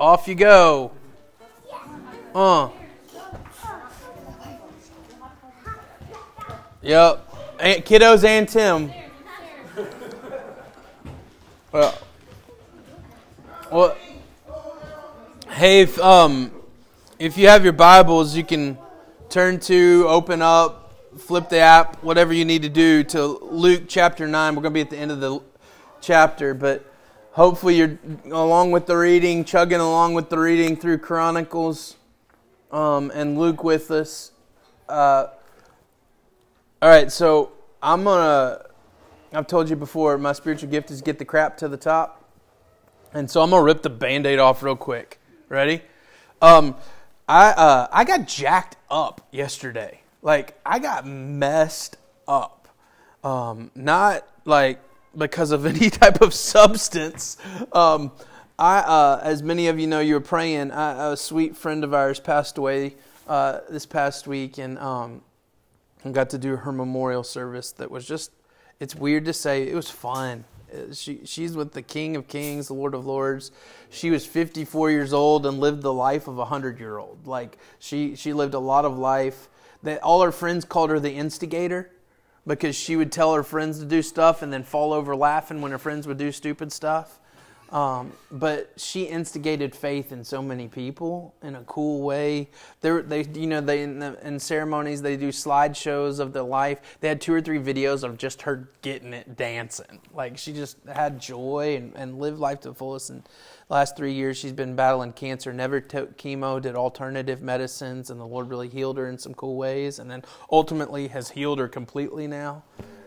Off you go. Uh. Yep. And kiddos and Tim. Well, well, hey, if, um, if you have your Bibles, you can turn to, open up, flip the app, whatever you need to do to Luke chapter 9. We're going to be at the end of the chapter, but hopefully you're along with the reading, chugging along with the reading through Chronicles um, and Luke with us. Uh, all right, so I'm gonna. I've told you before, my spiritual gift is get the crap to the top, and so I'm gonna rip the band-aid off real quick. Ready? Um, I uh, I got jacked up yesterday. Like I got messed up. Um, not like because of any type of substance. Um, I, uh, as many of you know, you were praying. I, a sweet friend of ours passed away uh, this past week, and um, got to do her memorial service. That was just, it's weird to say, it was fun. Uh, she, she's with the King of Kings, the Lord of Lords. She was 54 years old and lived the life of a hundred year old. Like she, she lived a lot of life. That all her friends called her the instigator because she would tell her friends to do stuff and then fall over laughing when her friends would do stupid stuff. Um, but she instigated faith in so many people in a cool way. They, they you know, they in, the, in ceremonies they do slideshows of the life. They had two or three videos of just her getting it, dancing. Like she just had joy and, and lived life to the fullest. And last three years she's been battling cancer. Never took chemo, did alternative medicines, and the Lord really healed her in some cool ways. And then ultimately has healed her completely now.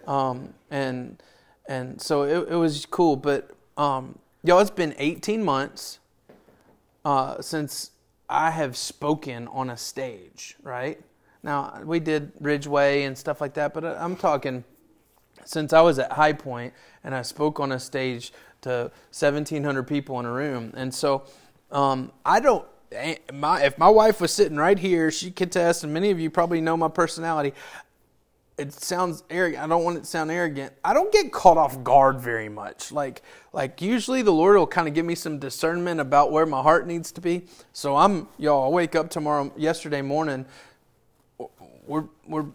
Um, and and so it, it was cool, but. Um, Y'all, it's been 18 months uh, since I have spoken on a stage, right? Now, we did Ridgeway and stuff like that, but I'm talking since I was at High Point and I spoke on a stage to 1,700 people in a room. And so um, I don't, eh, my, if my wife was sitting right here, she could test, and many of you probably know my personality it sounds arrogant. I don't want it to sound arrogant. I don't get caught off guard very much. Like like usually the Lord will kind of give me some discernment about where my heart needs to be. So I'm y'all. I wake up tomorrow. Yesterday morning, we're we're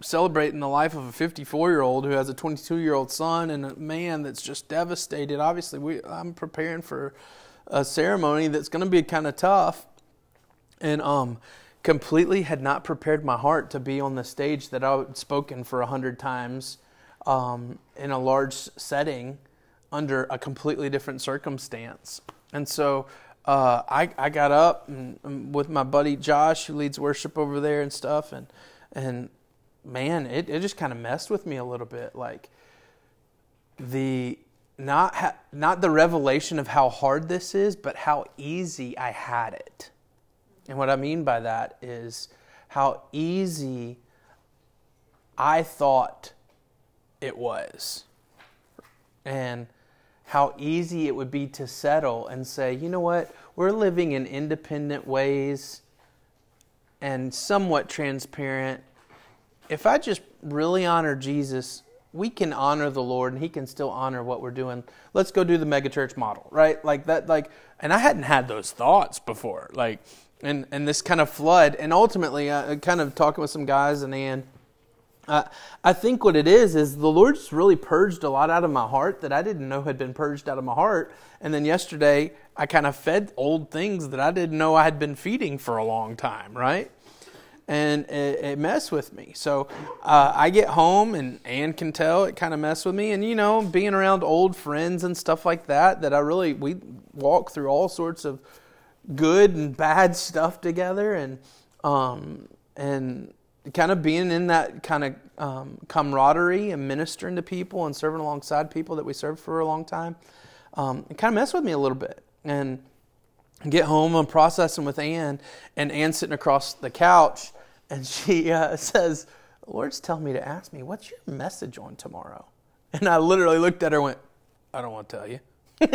celebrating the life of a 54 year old who has a 22 year old son and a man that's just devastated. Obviously, we I'm preparing for a ceremony that's going to be kind of tough, and um completely had not prepared my heart to be on the stage that I had spoken for a hundred times um, in a large setting under a completely different circumstance. And so uh, I, I got up and, and with my buddy Josh, who leads worship over there and stuff, and and man, it, it just kind of messed with me a little bit. Like the not ha- not the revelation of how hard this is, but how easy I had it. And what I mean by that is how easy I thought it was. And how easy it would be to settle and say, you know what, we're living in independent ways and somewhat transparent. If I just really honor Jesus, we can honor the Lord and He can still honor what we're doing. Let's go do the megachurch model, right? Like that, like, and I hadn't had those thoughts before. Like, and and this kind of flood. And ultimately, uh, kind of talking with some guys and Ann. Uh, I think what it is is the Lord's really purged a lot out of my heart that I didn't know had been purged out of my heart. And then yesterday, I kind of fed old things that I didn't know I had been feeding for a long time, right? And it, it messed with me. So uh, I get home, and Ann can tell it kind of messed with me. And you know, being around old friends and stuff like that, that I really we walk through all sorts of good and bad stuff together and um, and kind of being in that kind of um, camaraderie and ministering to people and serving alongside people that we served for a long time um, it kind of messed with me a little bit. And get home and processing with Ann and Ann sitting across the couch and she uh, says Lord's telling me to ask me what's your message on tomorrow? And I literally looked at her and went I don't want to tell you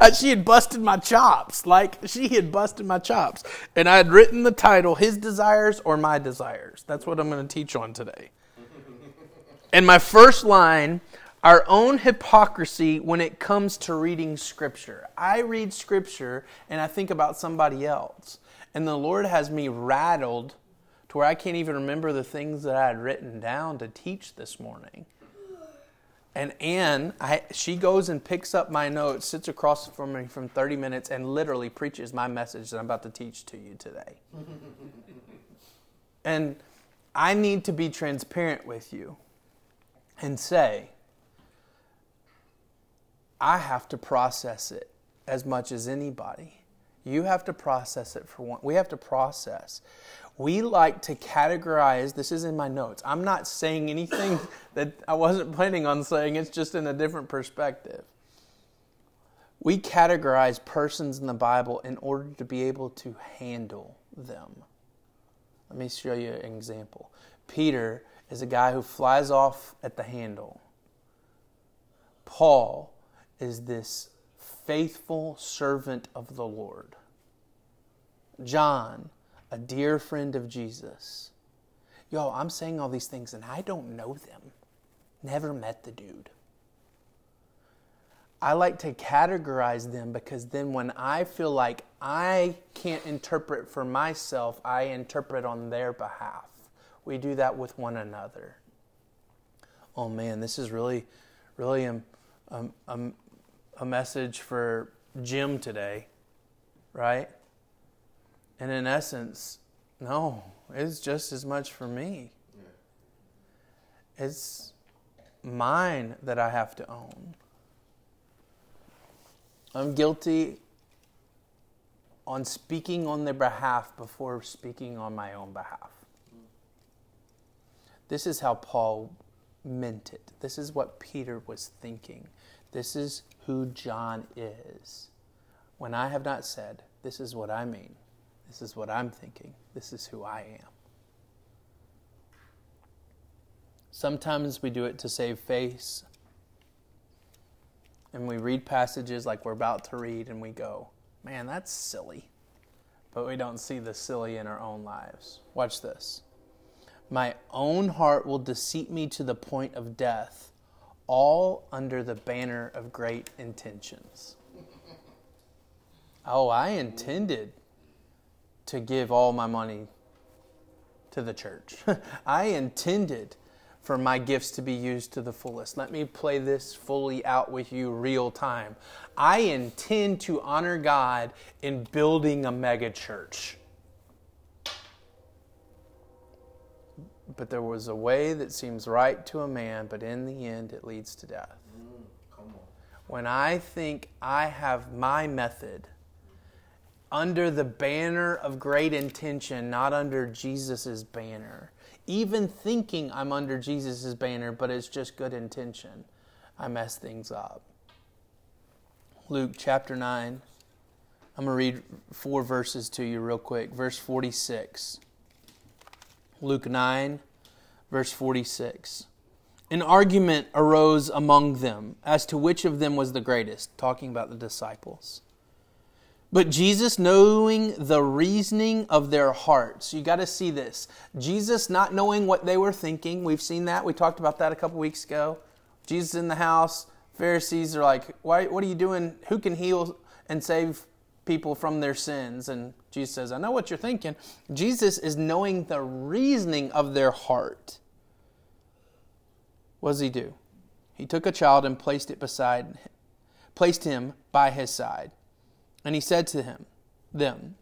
Uh, she had busted my chops. Like, she had busted my chops. And I had written the title, His Desires or My Desires. That's what I'm going to teach on today. And my first line our own hypocrisy when it comes to reading Scripture. I read Scripture and I think about somebody else. And the Lord has me rattled to where I can't even remember the things that I had written down to teach this morning. And Anne, I, she goes and picks up my notes, sits across from me from 30 minutes, and literally preaches my message that I'm about to teach to you today. and I need to be transparent with you and say, I have to process it as much as anybody. You have to process it for one. We have to process. We like to categorize, this is in my notes. I'm not saying anything that I wasn't planning on saying, it's just in a different perspective. We categorize persons in the Bible in order to be able to handle them. Let me show you an example. Peter is a guy who flies off at the handle. Paul is this faithful servant of the Lord. John, a dear friend of Jesus. Yo, I'm saying all these things and I don't know them. Never met the dude. I like to categorize them because then when I feel like I can't interpret for myself, I interpret on their behalf. We do that with one another. Oh man, this is really, really a, a, a, a message for Jim today, right? And in essence, no, it's just as much for me. It's mine that I have to own. I'm guilty on speaking on their behalf before speaking on my own behalf. This is how Paul meant it. This is what Peter was thinking. This is who John is. When I have not said, this is what I mean. This is what I'm thinking. This is who I am. Sometimes we do it to save face. And we read passages like we're about to read and we go, man, that's silly. But we don't see the silly in our own lives. Watch this. My own heart will deceive me to the point of death, all under the banner of great intentions. Oh, I intended to give all my money to the church. I intended for my gifts to be used to the fullest. Let me play this fully out with you real time. I intend to honor God in building a mega church. But there was a way that seems right to a man, but in the end it leads to death. Mm, when I think I have my method, under the banner of great intention, not under Jesus' banner. Even thinking I'm under Jesus' banner, but it's just good intention, I mess things up. Luke chapter 9. I'm going to read four verses to you real quick. Verse 46. Luke 9, verse 46. An argument arose among them as to which of them was the greatest, talking about the disciples. But Jesus, knowing the reasoning of their hearts, you got to see this. Jesus not knowing what they were thinking. We've seen that. We talked about that a couple weeks ago. Jesus in the house. Pharisees are like, Why, What are you doing? Who can heal and save people from their sins? And Jesus says, I know what you're thinking. Jesus is knowing the reasoning of their heart. What does he do? He took a child and placed it beside, placed him by his side. And he said to him, them,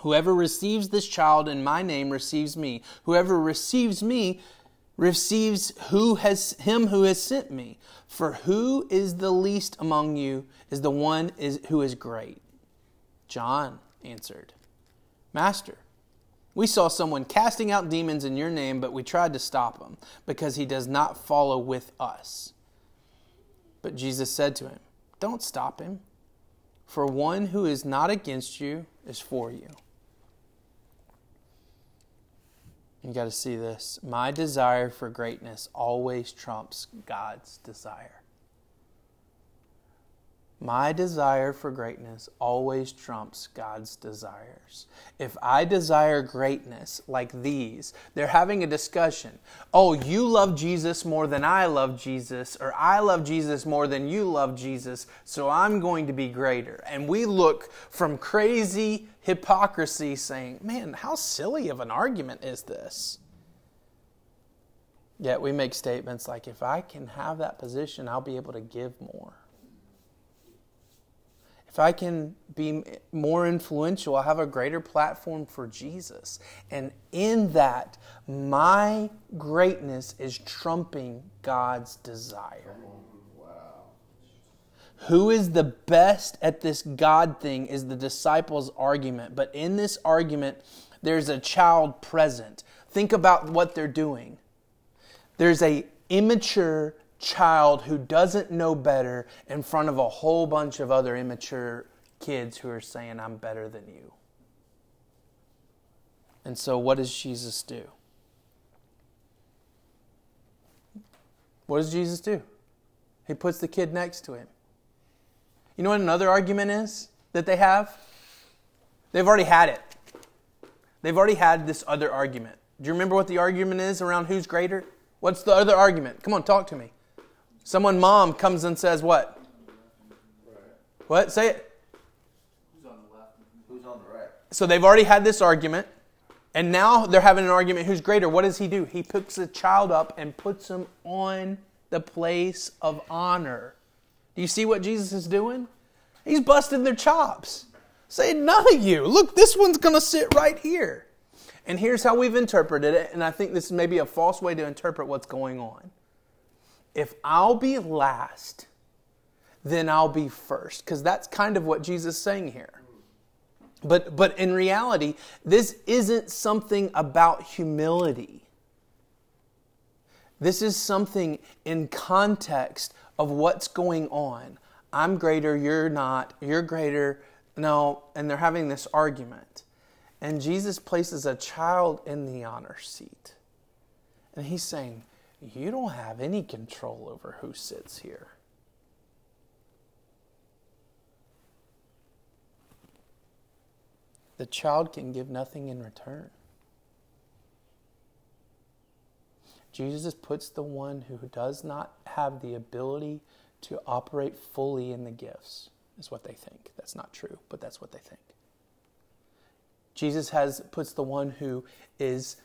Whoever receives this child in my name receives me. Whoever receives me receives who has him who has sent me. For who is the least among you is the one is, who is great. John answered, Master, we saw someone casting out demons in your name, but we tried to stop him because he does not follow with us. But Jesus said to him, Don't stop him for one who is not against you is for you. You got to see this. My desire for greatness always trumps God's desire. My desire for greatness always trumps God's desires. If I desire greatness like these, they're having a discussion. Oh, you love Jesus more than I love Jesus, or I love Jesus more than you love Jesus, so I'm going to be greater. And we look from crazy hypocrisy saying, man, how silly of an argument is this? Yet we make statements like, if I can have that position, I'll be able to give more if I can be more influential, I'll have a greater platform for Jesus. And in that, my greatness is trumping God's desire. Who is the best at this God thing is the disciples' argument. But in this argument, there's a child present. Think about what they're doing. There's a immature child who doesn't know better in front of a whole bunch of other immature kids who are saying, I'm better than you. And so, what does Jesus do? What does Jesus do? He puts the kid next to him. You know what another argument is that they have? They've already had it. They've already had this other argument. Do you remember what the argument is around who's greater? What's the other argument? Come on, talk to me. Someone, mom, comes and says, What? What? Say it. Who's on the left? Who's on the right? So they've already had this argument, and now they're having an argument who's greater. What does he do? He picks a child up and puts him on the place of honor. Do you see what Jesus is doing? He's busting their chops. Saying, None of you. Look, this one's going to sit right here. And here's how we've interpreted it, and I think this may be a false way to interpret what's going on if I'll be last, then I'll be first. Because that's kind of what Jesus is saying here. But, but in reality, this isn't something about humility. This is something in context of what's going on. I'm greater, you're not, you're greater. No, and they're having this argument. And Jesus places a child in the honor seat. And he's saying, you don't have any control over who sits here. The child can give nothing in return. Jesus puts the one who does not have the ability to operate fully in the gifts, is what they think. That's not true, but that's what they think. Jesus has puts the one who is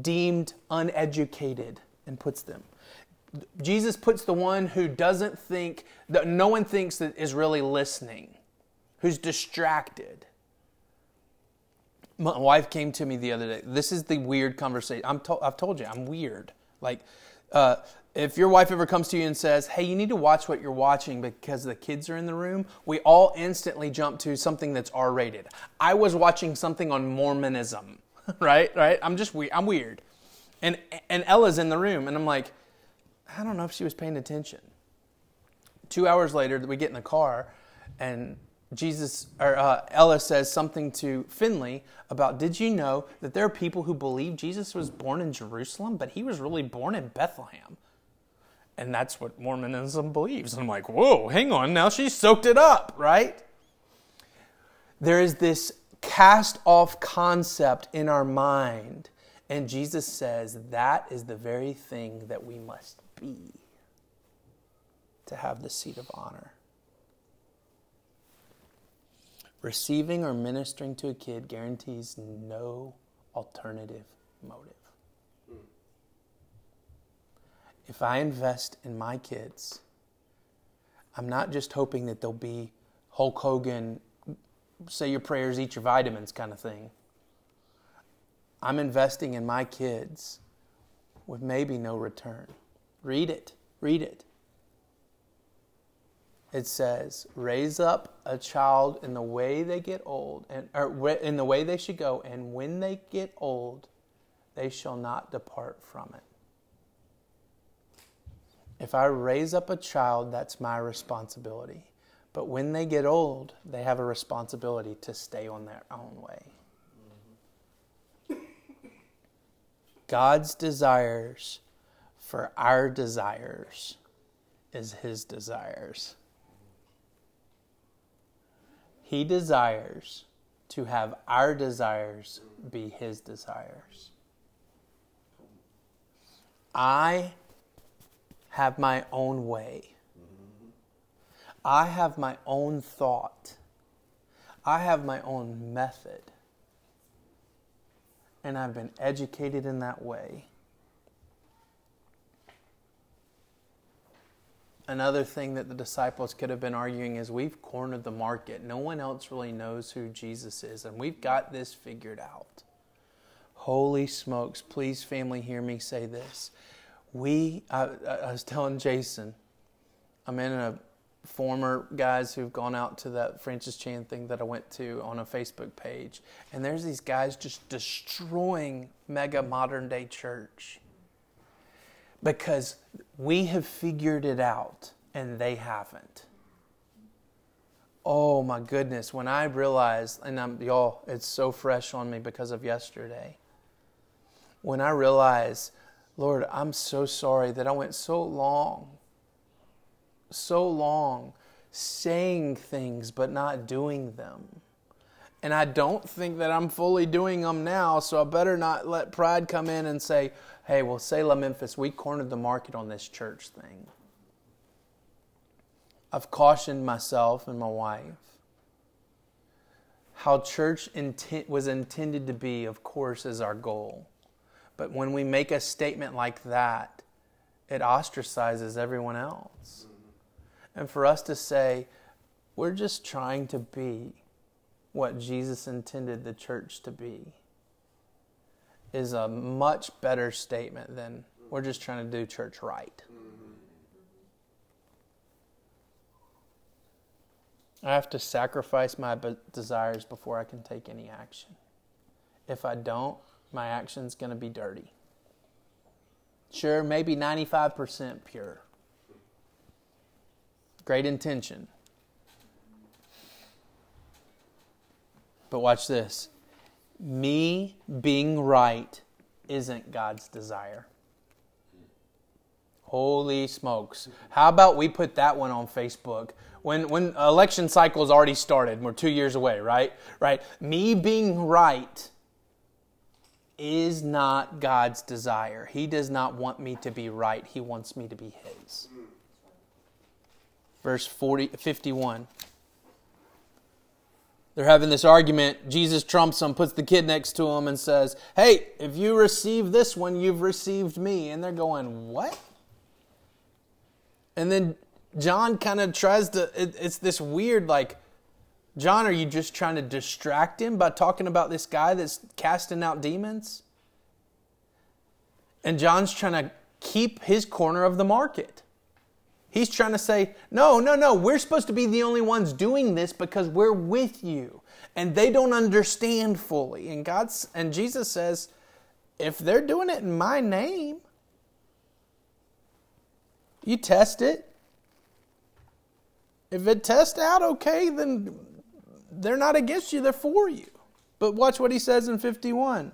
deemed uneducated and puts them. Jesus puts the one who doesn't think, that no one thinks that is really listening, who's distracted. My wife came to me the other day. This is the weird conversation. I'm to, I've told you, I'm weird. Like, uh, if your wife ever comes to you and says, Hey, you need to watch what you're watching because the kids are in the room, we all instantly jump to something that's R rated. I was watching something on Mormonism, right? Right? I'm just weird. I'm weird. And, and Ella's in the room, and I'm like, I don't know if she was paying attention. Two hours later, we get in the car, and Jesus or uh, Ella says something to Finley about, "Did you know that there are people who believe Jesus was born in Jerusalem, but he was really born in Bethlehem?" And that's what Mormonism believes. And I'm like, "Whoa, hang on, now she's soaked it up, right?" There is this cast off concept in our mind and Jesus says that is the very thing that we must be to have the seat of honor. Receiving or ministering to a kid guarantees no alternative motive. If I invest in my kids, I'm not just hoping that they'll be Hulk Hogan, say your prayers, eat your vitamins kind of thing. I'm investing in my kids with maybe no return. Read it. Read it. It says, "Raise up a child in the way they get old, and or in the way they should go, and when they get old, they shall not depart from it." If I raise up a child, that's my responsibility. But when they get old, they have a responsibility to stay on their own way. God's desires for our desires is His desires. He desires to have our desires be His desires. I have my own way. I have my own thought. I have my own method. And I've been educated in that way. Another thing that the disciples could have been arguing is we've cornered the market. No one else really knows who Jesus is, and we've got this figured out. Holy smokes, please, family, hear me say this. We, I, I was telling Jason, I'm in a former guys who've gone out to that Francis Chan thing that I went to on a Facebook page, and there's these guys just destroying mega modern day church because we have figured it out and they haven't. Oh my goodness, when I realized, and I'm, y'all, it's so fresh on me because of yesterday. When I realized, Lord, I'm so sorry that I went so long, so long saying things but not doing them. And I don't think that I'm fully doing them now, so I better not let pride come in and say, hey, well, Selah Memphis, we cornered the market on this church thing. I've cautioned myself and my wife. How church intent, was intended to be, of course, is our goal. But when we make a statement like that, it ostracizes everyone else. And for us to say, we're just trying to be what Jesus intended the church to be is a much better statement than we're just trying to do church right. I have to sacrifice my desires before I can take any action. If I don't, my action's going to be dirty. Sure, maybe 95% pure. Great intention. But watch this me being right isn't God's desire. Holy smokes. How about we put that one on Facebook? When, when election cycle has already started, we're two years away, right? Right. Me being right is not God's desire. He does not want me to be right. He wants me to be His. Verse 40, 51. They're having this argument. Jesus trumps them, puts the kid next to him, and says, Hey, if you receive this one, you've received me. And they're going, What? And then John kind of tries to, it, it's this weird, like, John, are you just trying to distract him by talking about this guy that's casting out demons? And John's trying to keep his corner of the market. He's trying to say, no, no, no, we're supposed to be the only ones doing this because we're with you. And they don't understand fully. And God's and Jesus says, if they're doing it in my name, you test it. If it tests out okay, then they're not against you, they're for you. But watch what he says in 51.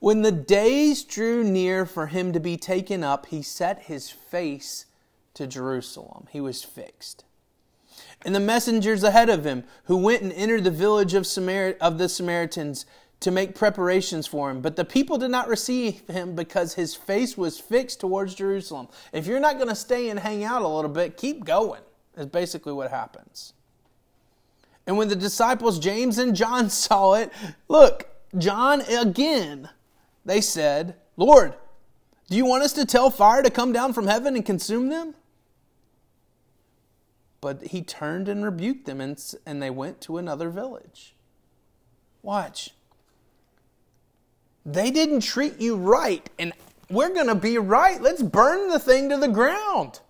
When the days drew near for him to be taken up, he set his face to Jerusalem. He was fixed. And the messengers ahead of him, who went and entered the village of, Samar- of the Samaritans to make preparations for him. But the people did not receive him because his face was fixed towards Jerusalem. If you're not going to stay and hang out a little bit, keep going, is basically what happens. And when the disciples James and John saw it, look, John again they said, Lord, do you want us to tell fire to come down from heaven and consume them? But he turned and rebuked them, and, they went to another village. Watch. They didn't treat you right, and we're going to be right. Let's burn the thing to the ground.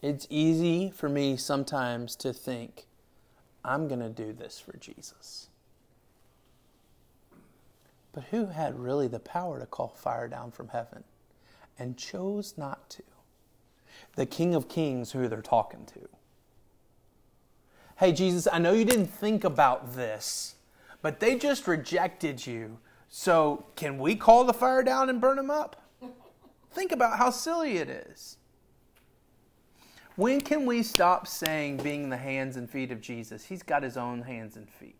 It's easy for me sometimes to think, I'm going to do this for Jesus. But who had really the power to call fire down from heaven and chose not to? The King of Kings, who they're talking to. Hey, Jesus, I know you didn't think about this, but they just rejected you. So can we call the fire down and burn them up? Think about how silly it is. When can we stop saying being the hands and feet of Jesus? He's got his own hands and feet.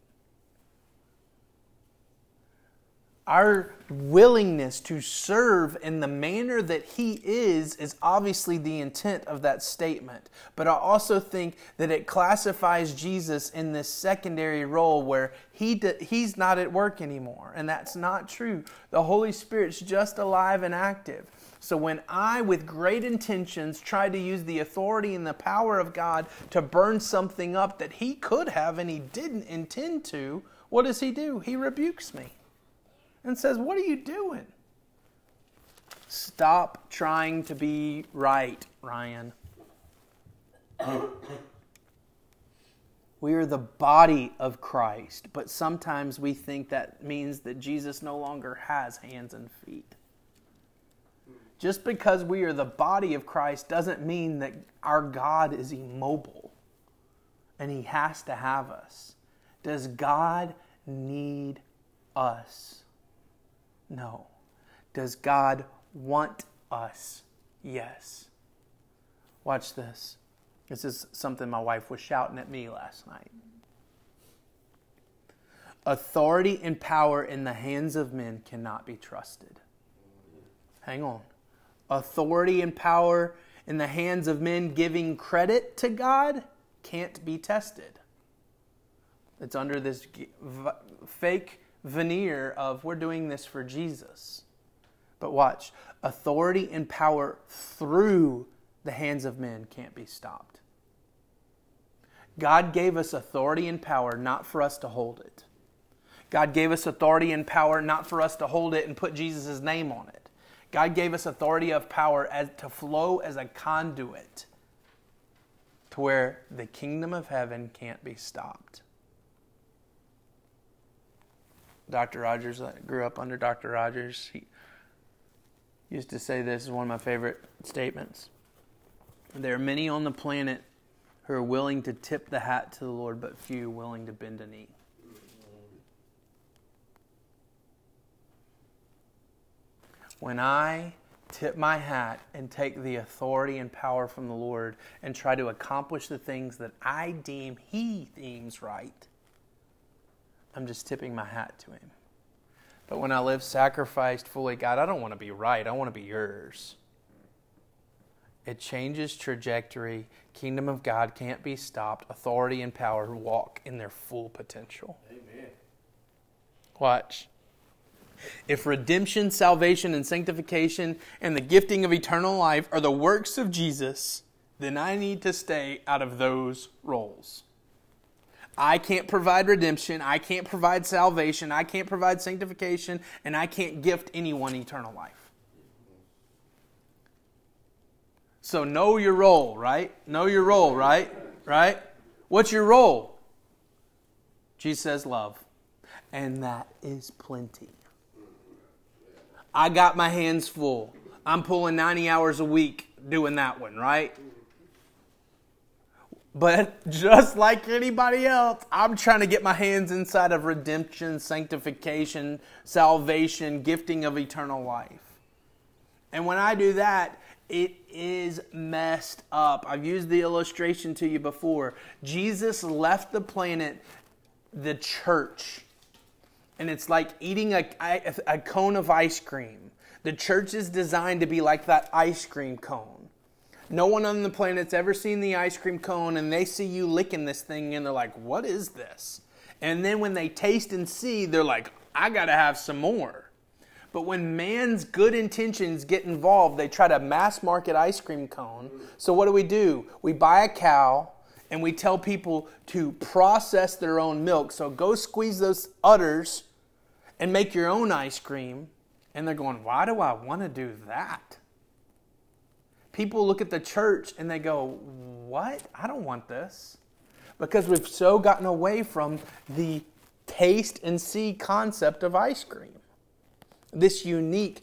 Our willingness to serve in the manner that He is is obviously the intent of that statement. But I also think that it classifies Jesus in this secondary role where he He's not at work anymore. And that's not true. The Holy Spirit's just alive and active. So when I, with great intentions, try to use the authority and the power of God to burn something up that He could have and He didn't intend to, what does He do? He rebukes me and says, What are you doing? Stop trying to be right, Ryan. we are the body of Christ, but sometimes we think that means that Jesus no longer has hands and feet. Just because we are the body of Christ doesn't mean that our God is immobile and he has to have us. Does God need us? No. Does God want us? Yes. Watch this. This is something my wife was shouting at me last night. Authority and power in the hands of men cannot be trusted. Hang on. Authority and power in the hands of men giving credit to God can't be tested. It's under this fake veneer of we're doing this for Jesus. But watch, authority and power through the hands of men can't be stopped. God gave us authority and power not for us to hold it. God gave us authority and power not for us to hold it and put Jesus' name on it. God gave us authority of power as, to flow as a conduit to where the kingdom of heaven can't be stopped. Dr. Rogers. I grew up under Dr. Rogers. He used to say this is one of my favorite statements. There are many on the planet who are willing to tip the hat to the Lord, but few willing to bend a knee. When I tip my hat and take the authority and power from the Lord and try to accomplish the things that I deem He deems right, I'm just tipping my hat to Him. But when I live sacrificed fully, God, I don't want to be right. I want to be yours. It changes trajectory. Kingdom of God can't be stopped. Authority and power walk in their full potential. Amen. Watch. If redemption, salvation, and sanctification and the gifting of eternal life are the works of Jesus, then I need to stay out of those roles. I can't provide redemption. I can't provide salvation. I can't provide sanctification. And I can't gift anyone eternal life. So know your role, right? Know your role, right? Right? What's your role? Jesus says love. And that is plenty. I got my hands full. I'm pulling 90 hours a week doing that one, right? But just like anybody else, I'm trying to get my hands inside of redemption, sanctification, salvation, gifting of eternal life. And when I do that, it is messed up. I've used the illustration to you before. Jesus left the planet, the church, and it's like eating a, a, cone of ice cream. The church is designed to be like that ice cream cone. No one on the planet's ever seen the ice cream cone and they see you licking this thing and they're like, what is this? And then when they taste and see, they're like, I got to have some more. But when man's good intentions get involved, they try to mass market ice cream cone. So what do we do? We buy a cow and we tell people to process their own milk. So go squeeze those udders and make your own ice cream. And they're going, why do I want to do that? People look at the church and they go, What? I don't want this. Because we've so gotten away from the taste and see concept of ice cream. This unique,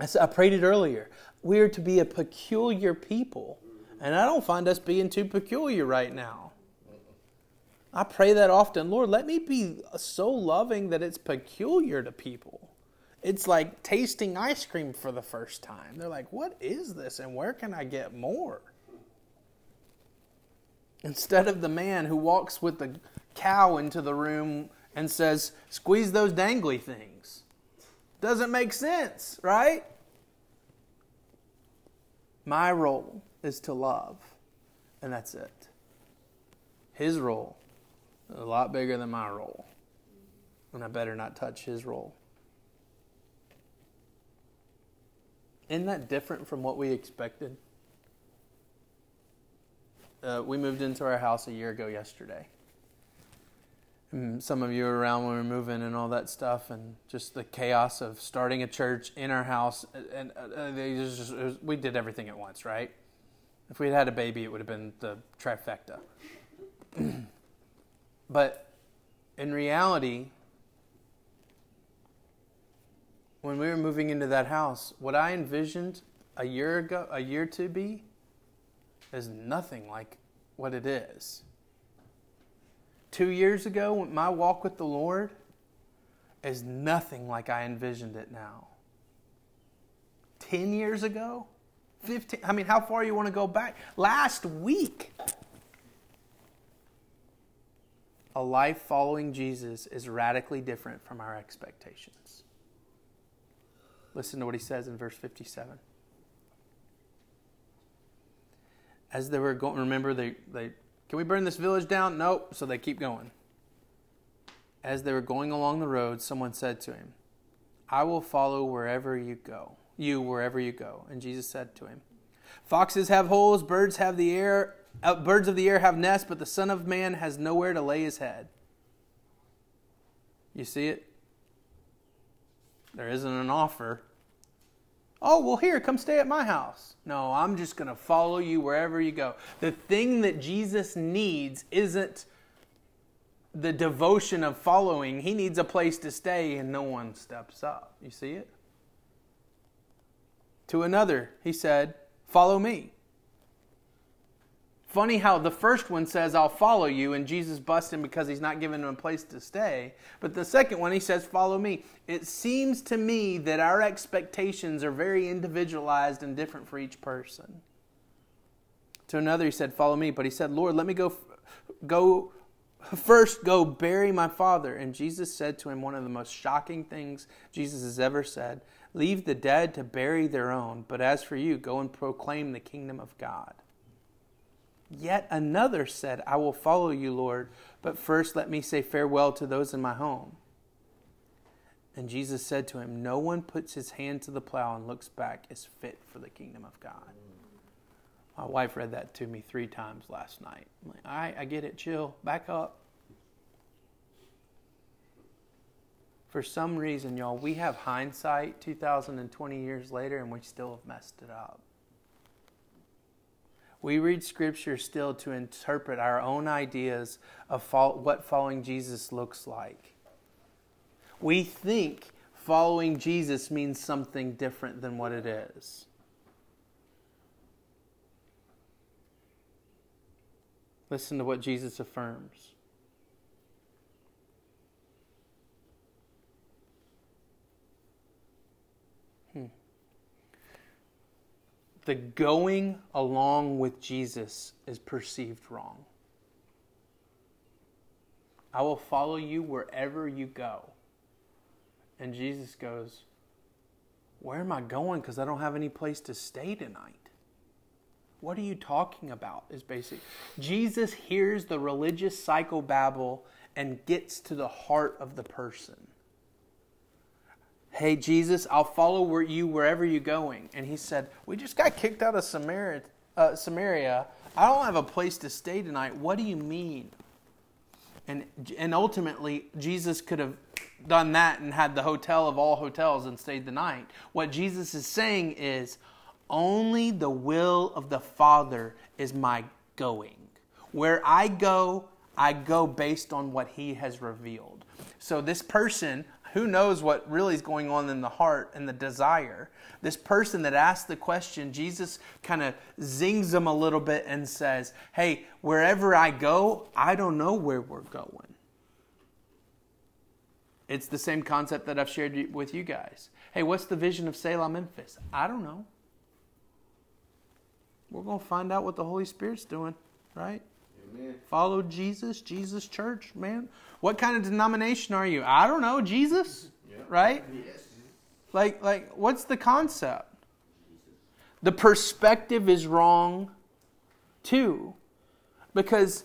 I prayed it earlier, we are to be a peculiar people. And I don't find us being too peculiar right now. I pray that often. Lord, let me be so loving that it's peculiar to people it's like tasting ice cream for the first time. They're like, what is this and where can I get more? Instead of the man who walks with the cow into the room and says, Squeeze those dangly things. Doesn't make sense, right? My role is to love, and that's it. His role is a lot bigger than my role, and I better not touch his role. Isn't that different from what we expected? Uh, we moved into our house a year ago yesterday. And some of you were around when we were moving and all that stuff, and just the chaos of starting a church in our house. And uh, they just, was, we did everything at once, right? If we had had a baby, it would have been the trifecta. but in reality, when we were moving into that house, what I envisioned a year ago, a year to be, is nothing like what it is. Two years ago, my walk with the Lord is nothing like I envisioned it now. Ten years ago, fifteen. I mean, how far you want to go back? Last week, a life following Jesus is radically different from our expectations. Listen to what he says in verse 57. As they were going, remember, they, they can we burn this village down? Nope. So they keep going. As they were going along the road, someone said to him, I will follow wherever you go, you wherever you go. And Jesus said to him, Foxes have holes, birds have the air, uh, birds of the air have nests, but the Son of Man has nowhere to lay his head. You see it? There isn't an offer. Oh, well, here, come stay at my house. No, I'm just going to follow you wherever you go. The thing that Jesus needs isn't the devotion of following, he needs a place to stay, and no one steps up. You see it? To another, he said, Follow me. Funny how the first one says, I'll follow you, and Jesus busts him because he's not giving him a place to stay. But the second one, he says, Follow me. It seems to me that our expectations are very individualized and different for each person. To another, he said, Follow me. But he said, Lord, let me go, go first go bury my father. And Jesus said to him one of the most shocking things Jesus has ever said Leave the dead to bury their own, but as for you, go and proclaim the kingdom of God. Yet another said, I will follow you, Lord, but first let me say farewell to those in my home. And Jesus said to him, No one puts his hand to the plow and looks back is fit for the kingdom of God. My wife read that to me three times last night. I'm like, all right, I get it. Chill. Back up. For some reason, y'all, we have hindsight 2020 years later and we still have messed it up. We read scripture still to interpret our own ideas of what following Jesus looks like. We think following Jesus means something different than what it is. Listen to what Jesus affirms. The going along with Jesus is perceived wrong. I will follow you wherever you go. And Jesus goes, Where am I going? Because I don't have any place to stay tonight. What are you talking about? Is basic. Jesus hears the religious psychobabble and gets to the heart of the person. Hey, Jesus, I'll follow you wherever you're going. And he said, We just got kicked out of Samaria. Uh, Samaria. I don't have a place to stay tonight. What do you mean? And, and ultimately, Jesus could have done that and had the hotel of all hotels and stayed the night. What Jesus is saying is, only the will of the Father is my going. Where I go, I go based on what He has revealed. So this person who knows what really is going on in the heart and the desire. This person that asked the question, Jesus kind of zings them a little bit and says, Hey, wherever I go, I don't know where we're going. It's the same concept that I've shared with you guys. Hey, what's the vision of Selah, Memphis? I don't know. We're going to find out what the Holy Spirit's doing, right? Follow Jesus, Jesus Church, man. What kind of denomination are you? I don't know, Jesus, right? Yes. Like, like, what's the concept? The perspective is wrong, too, because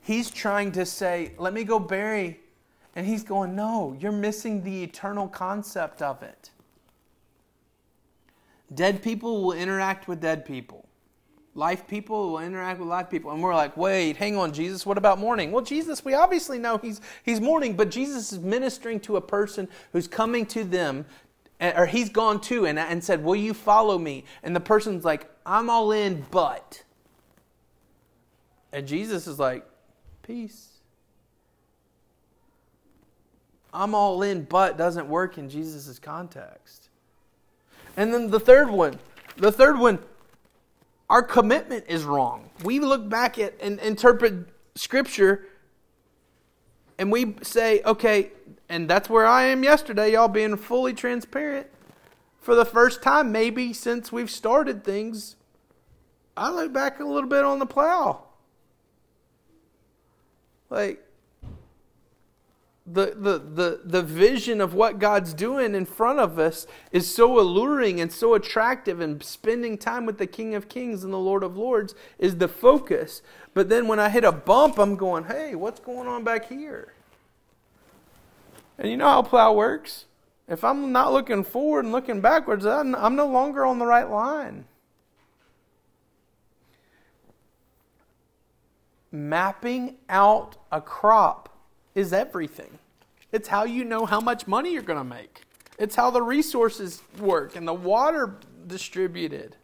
he's trying to say, "Let me go bury," and he's going, "No, you're missing the eternal concept of it." Dead people will interact with dead people. Life people will interact with life people. And we're like, wait, hang on, Jesus, what about mourning? Well, Jesus, we obviously know he's, he's mourning, but Jesus is ministering to a person who's coming to them, eh, or he's gone to and, and said, Will you follow me? And the person's like, I'm all in, but. And Jesus is like, Peace. I'm all in, but doesn't work in Jesus' context. And then the third one, the third one, our commitment is wrong. We look back at and interpret scripture and we say, okay, and that's where I am yesterday, y'all being fully transparent. For the first time, maybe since we've started things, I look back a little bit on the plow. Like, the, the, the, the vision of what God's doing in front of us is so alluring and so attractive, and spending time with the King of Kings and the Lord of Lords is the focus. But then when I hit a bump, I'm going, hey, what's going on back here? And you know how plow works? If I'm not looking forward and looking backwards, I'm, I'm no longer on the right line. Mapping out a crop is everything. It's how you know how much money you're going to make. It's how the resources work and the water distributed.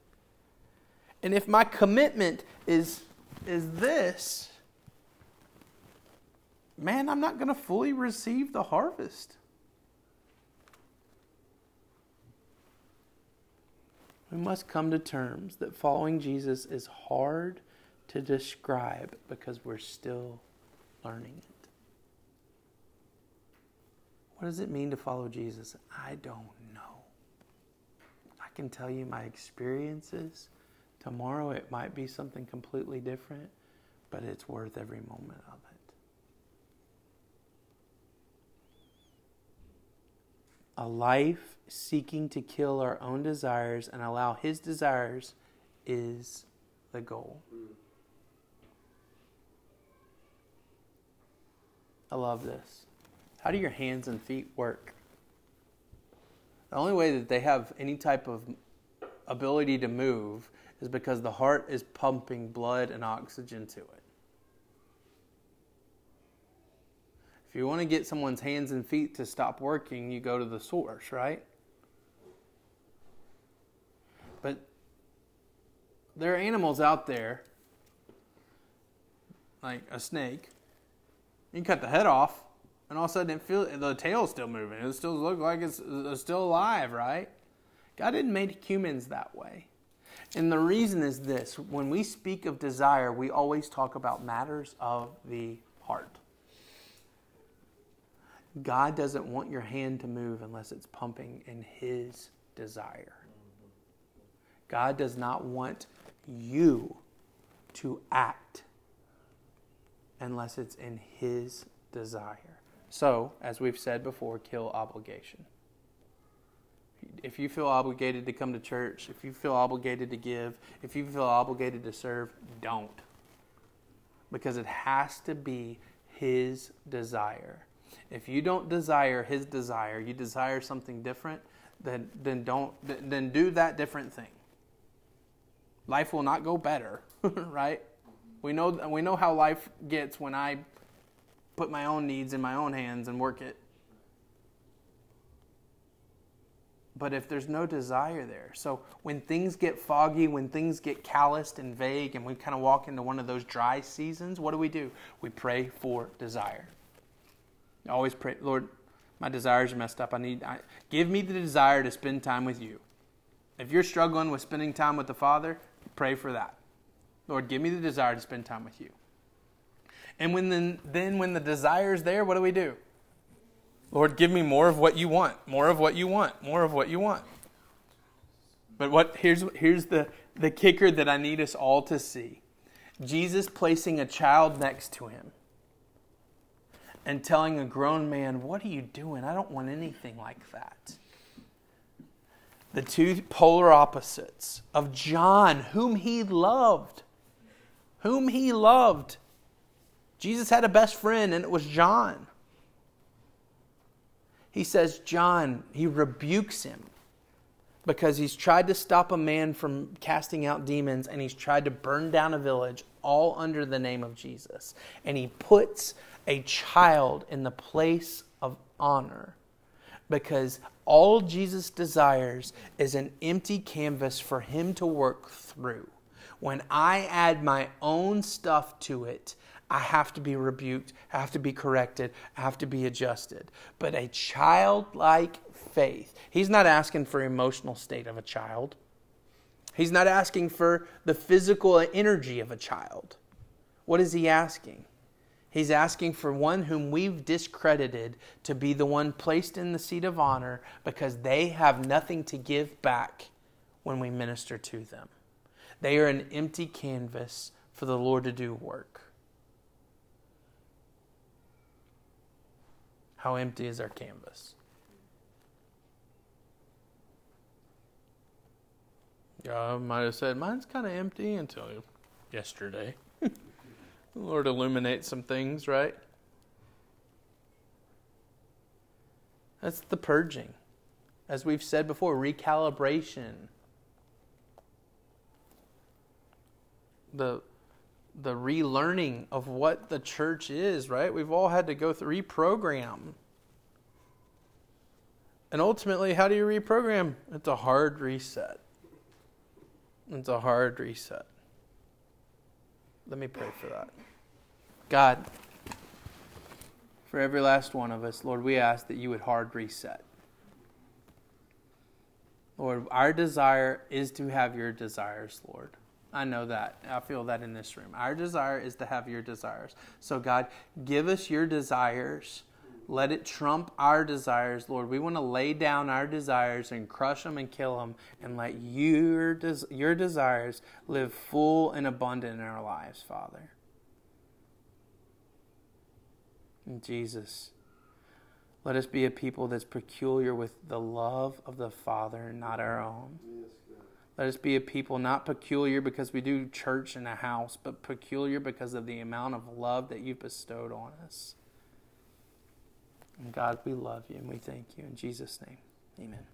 And if my commitment is is this, man, I'm not going to fully receive the harvest. We must come to terms that following Jesus is hard to describe because we're still learning it. What does it mean to follow Jesus? I don't know. I can tell you my experiences. Tomorrow it might be something completely different, but it's worth every moment of it. A life seeking to kill our own desires and allow His desires is the goal. I love this. How do your hands and feet work? The only way that they have any type of ability to move is because the heart is pumping blood and oxygen to it. If you want to get someone's hands and feet to stop working, you go to the source, right? But there are animals out there, like a snake. You can cut the head off, and all of a sudden it feel the tail's still moving. It still looks like it's, it's still alive, right? God didn't make humans that way. And the reason is this when we speak of desire, we always talk about matters of the heart. God doesn't want your hand to move unless it's pumping in His desire. God does not want you to act unless it's in His desire. So, as we've said before, kill obligation. If you feel obligated to come to church, if you feel obligated to give, if you feel obligated to serve, don't. Because it has to be His desire. If you don't desire His desire, you desire something different, then, then don't then do that different thing. Life will not go better, right? We know we know how life gets when I put my own needs in my own hands and work it. But if there's no desire there, so when things get foggy, when things get calloused and vague, and we kind of walk into one of those dry seasons, what do we do? We pray for desire. Always pray, Lord, my desires are messed up. I need, I, give me the desire to spend time with you. If you're struggling with spending time with the Father, pray for that. Lord, give me the desire to spend time with you. And when the, then when the desire is there, what do we do? Lord, give me more of what you want, more of what you want, more of what you want. But what here's here's the, the kicker that I need us all to see Jesus placing a child next to him and telling a grown man, What are you doing? I don't want anything like that. The two polar opposites of John, whom he loved. Whom he loved. Jesus had a best friend, and it was John. He says, John, he rebukes him because he's tried to stop a man from casting out demons and he's tried to burn down a village all under the name of Jesus. And he puts a child in the place of honor because all Jesus desires is an empty canvas for him to work through. When I add my own stuff to it, I have to be rebuked, I have to be corrected, I have to be adjusted. But a childlike faith, he's not asking for emotional state of a child. He's not asking for the physical energy of a child. What is he asking? He's asking for one whom we've discredited to be the one placed in the seat of honor because they have nothing to give back when we minister to them. They are an empty canvas for the Lord to do work. How empty is our canvas? I might have said, mine's kind of empty until yesterday. the Lord illuminates some things, right? That's the purging. As we've said before, recalibration. The the relearning of what the church is, right? We've all had to go through reprogram. And ultimately, how do you reprogram? It's a hard reset. It's a hard reset. Let me pray for that. God, for every last one of us, Lord, we ask that you would hard reset. Lord, our desire is to have your desires, Lord. I know that. I feel that in this room. Our desire is to have your desires. So, God, give us your desires. Let it trump our desires, Lord. We want to lay down our desires and crush them and kill them and let your, des- your desires live full and abundant in our lives, Father. In Jesus, let us be a people that's peculiar with the love of the Father, not our own. Yes. Let us be a people not peculiar because we do church in a house, but peculiar because of the amount of love that you've bestowed on us. And God, we love you and we thank you. In Jesus' name, amen.